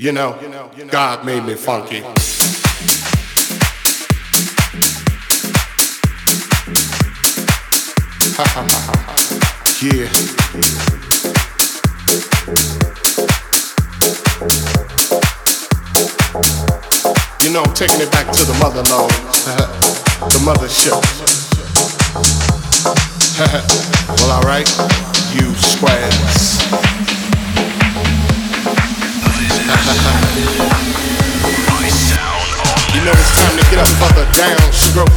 You know, God made me funky. yeah. You know, I'm taking it back to the motherlode, the mothership. well, alright, you squares. You know it's time to get up for the downstroke.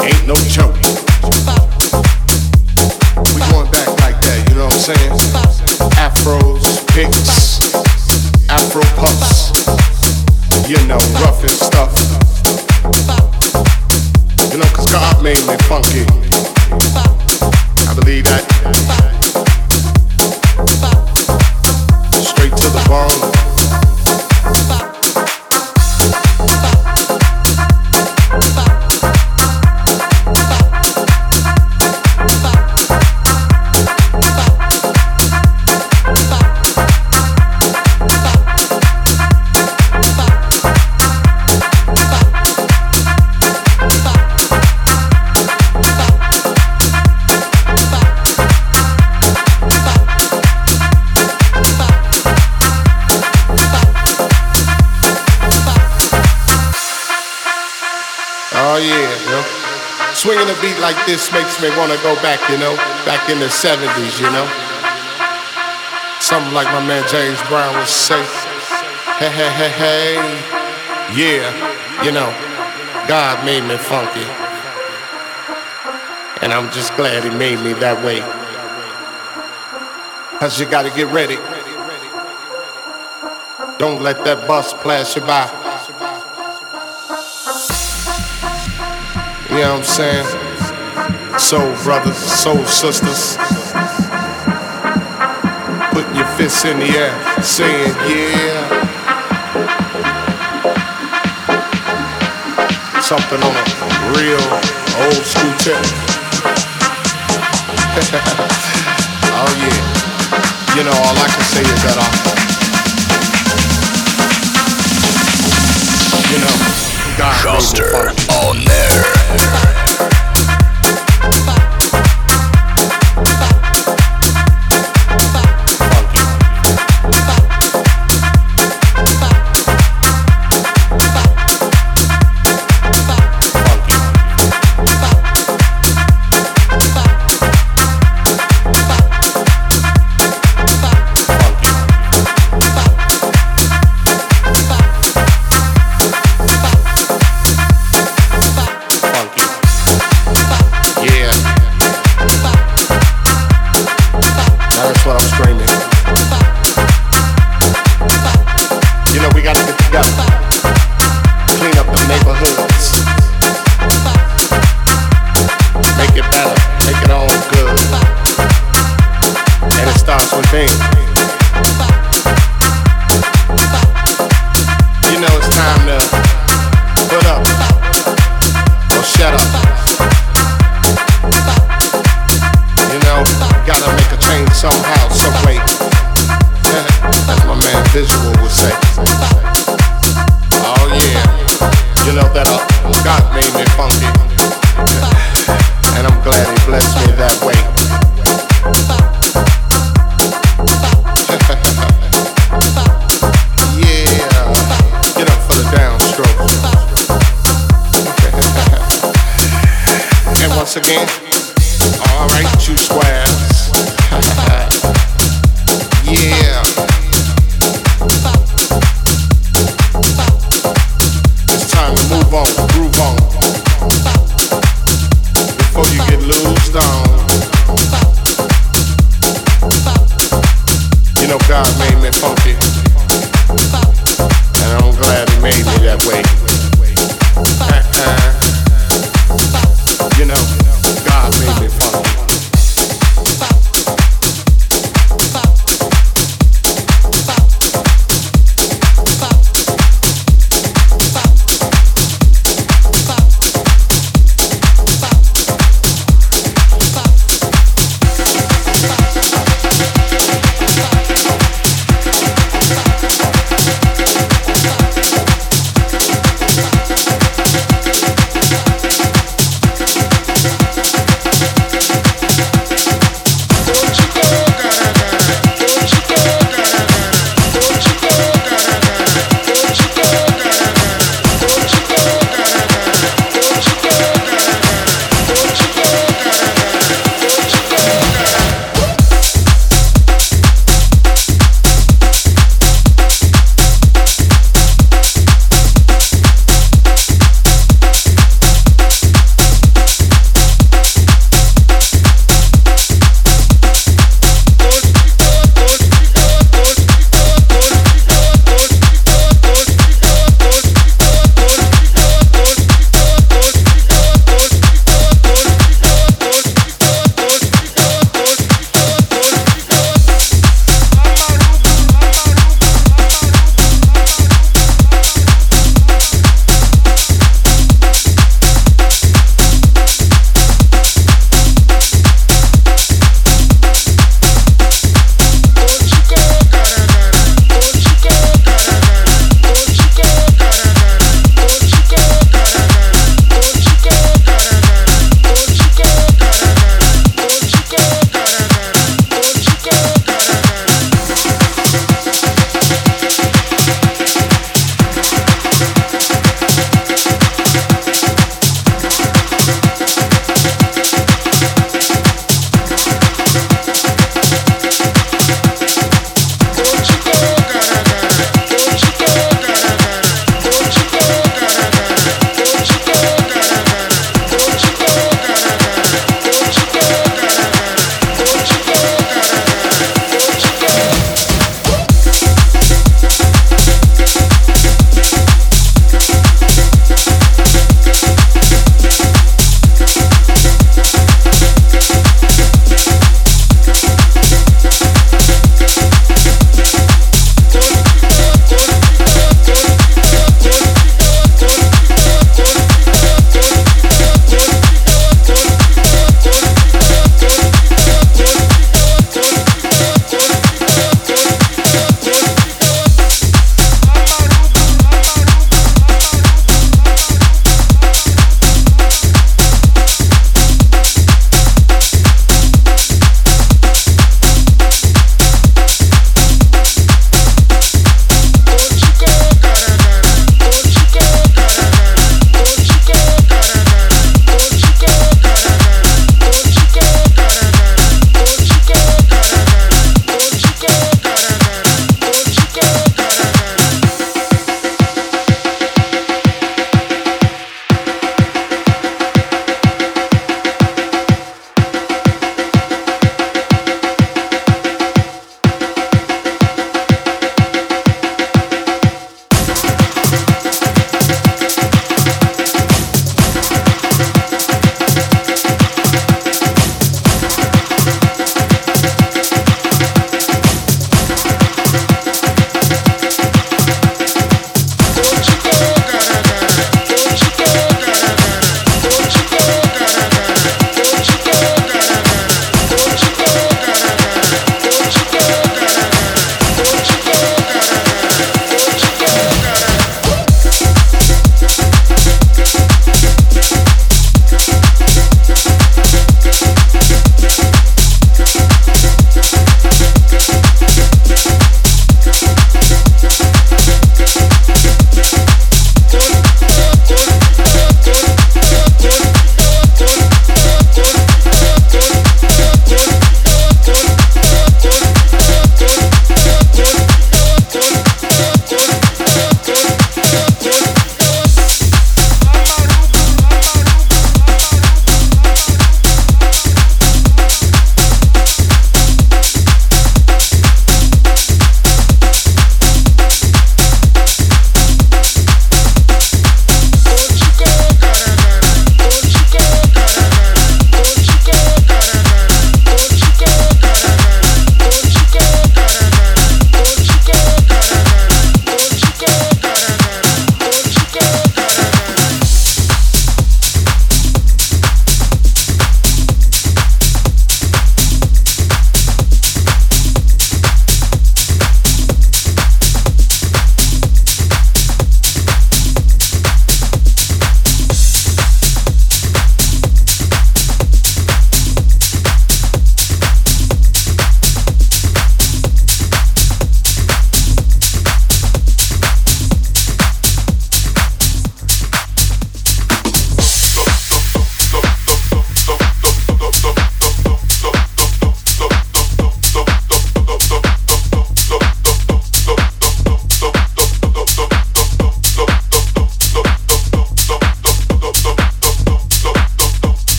Ain't no joke. We going back like that, you know what I'm saying? Afros, picks, Afro puffs. You know, rough and stuff. You know, cause God made me funky. I believe that. Like this makes me wanna go back, you know, back in the 70s, you know. Something like my man James Brown would say. Hey, hey, hey, hey. Yeah, you know, God made me funky. And I'm just glad he made me that way. Cause you gotta get ready. Don't let that bus pass you by. You know what I'm saying? Soul brothers, soul sisters. Putting your fists in the air, saying, yeah. Something on a real old school tip. oh, yeah. You know, all I can say is that I. You know. God Schuster on there. Don't have.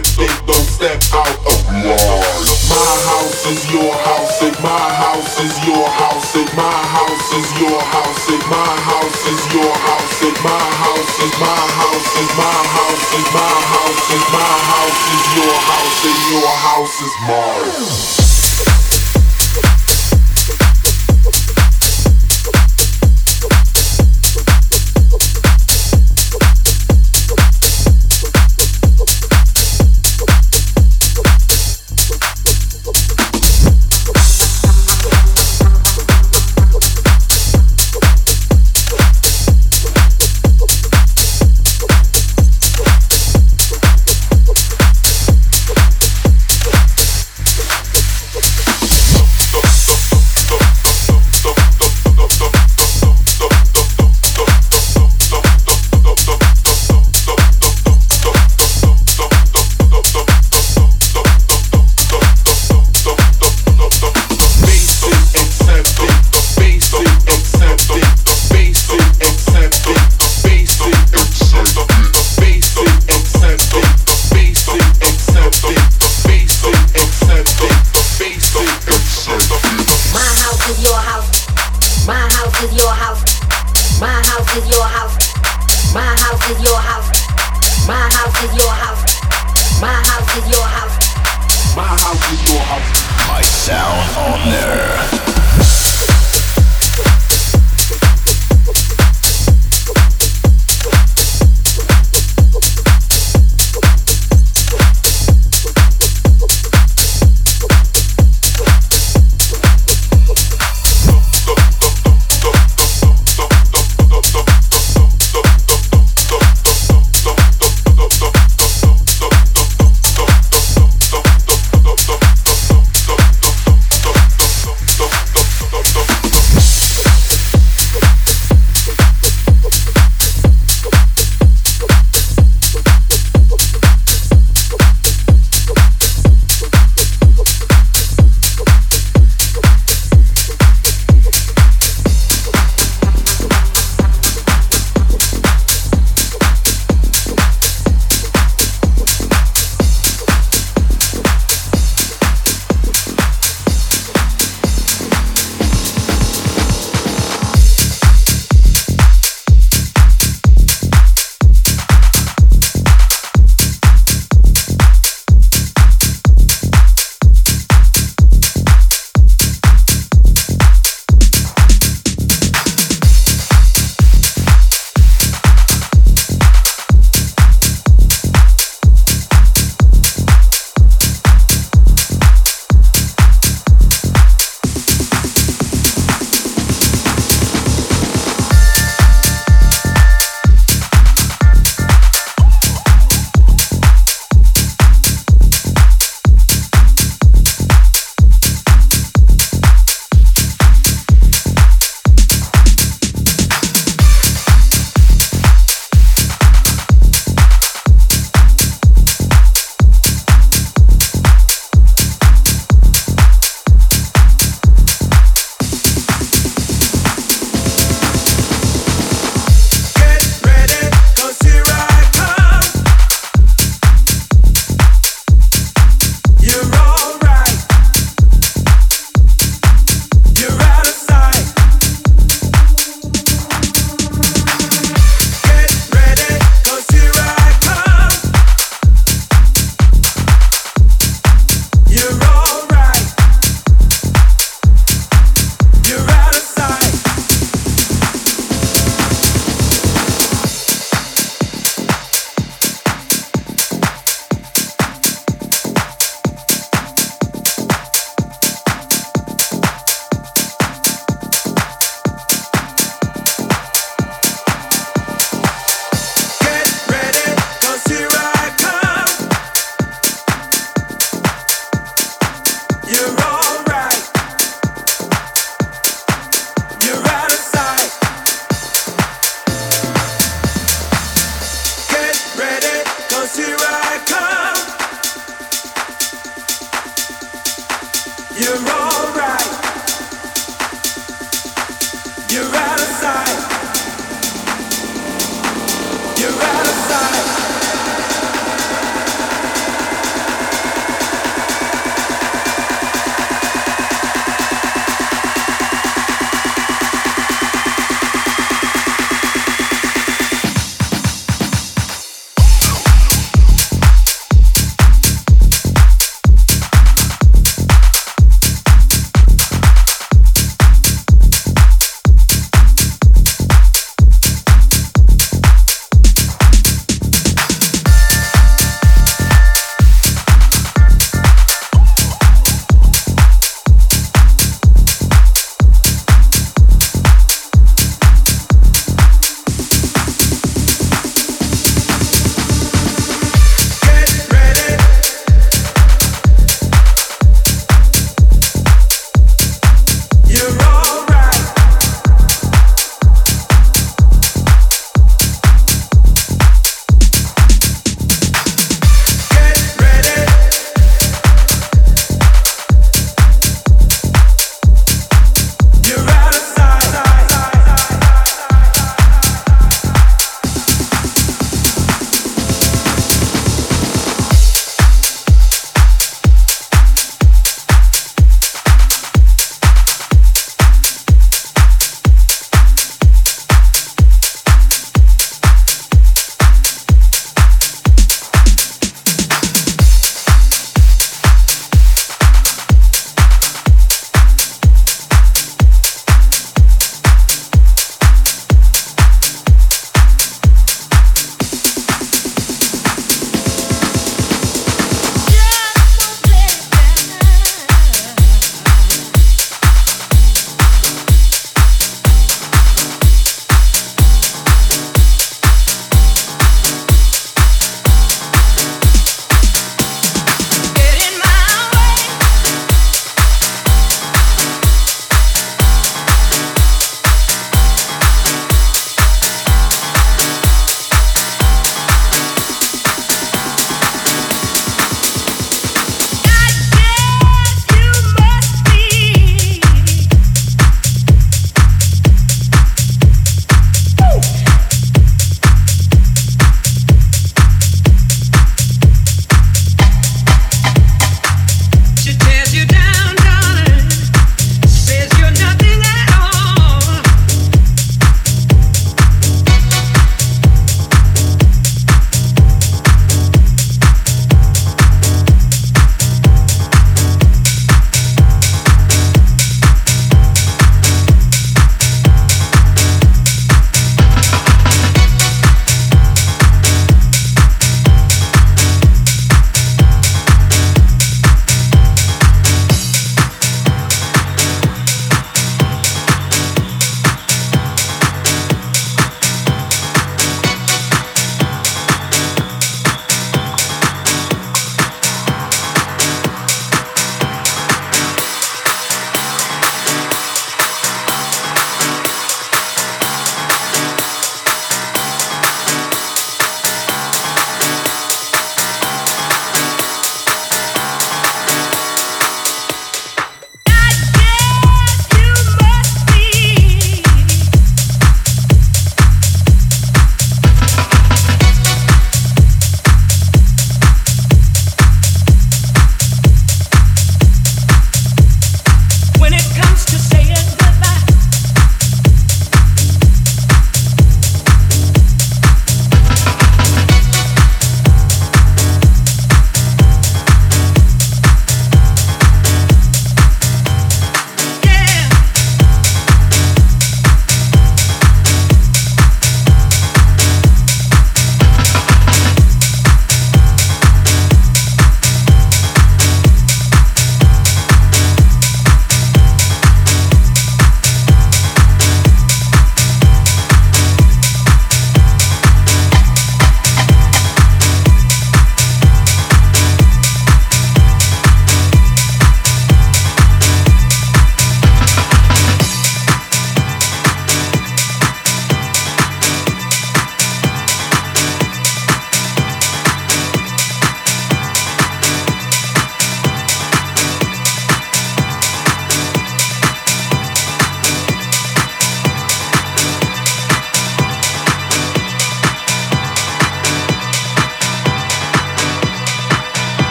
step, they don't step out of line. My house is your house, and my house is your house, and my house is your house, and my house is your house, and my house is my house, and my house is my house, and my house is your house, and your house is mine.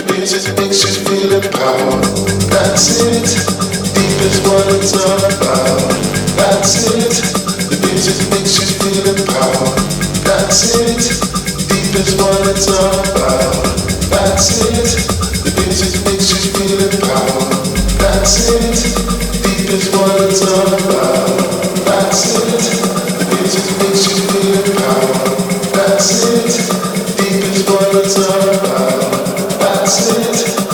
The music makes you feel empowered. That's it. Deep is what it's about. That's it. The music makes you feel empowered. That's it. Deep is what it's about. That's it. The music makes you feel empowered. That's it. Deep is what it's about. That's it. The music makes you feel empowered. That's it. Deep is what it's all about. That's it.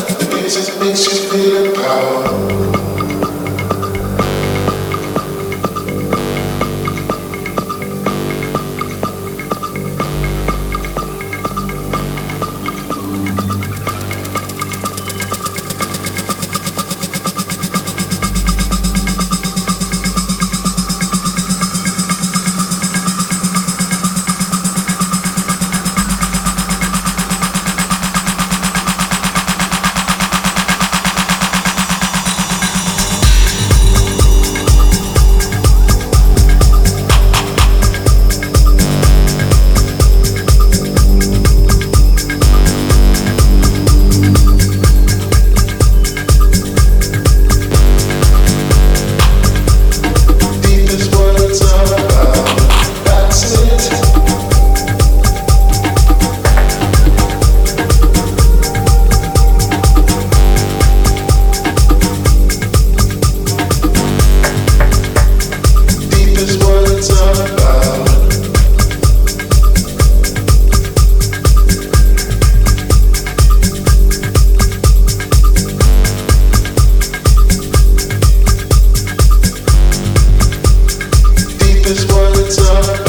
time.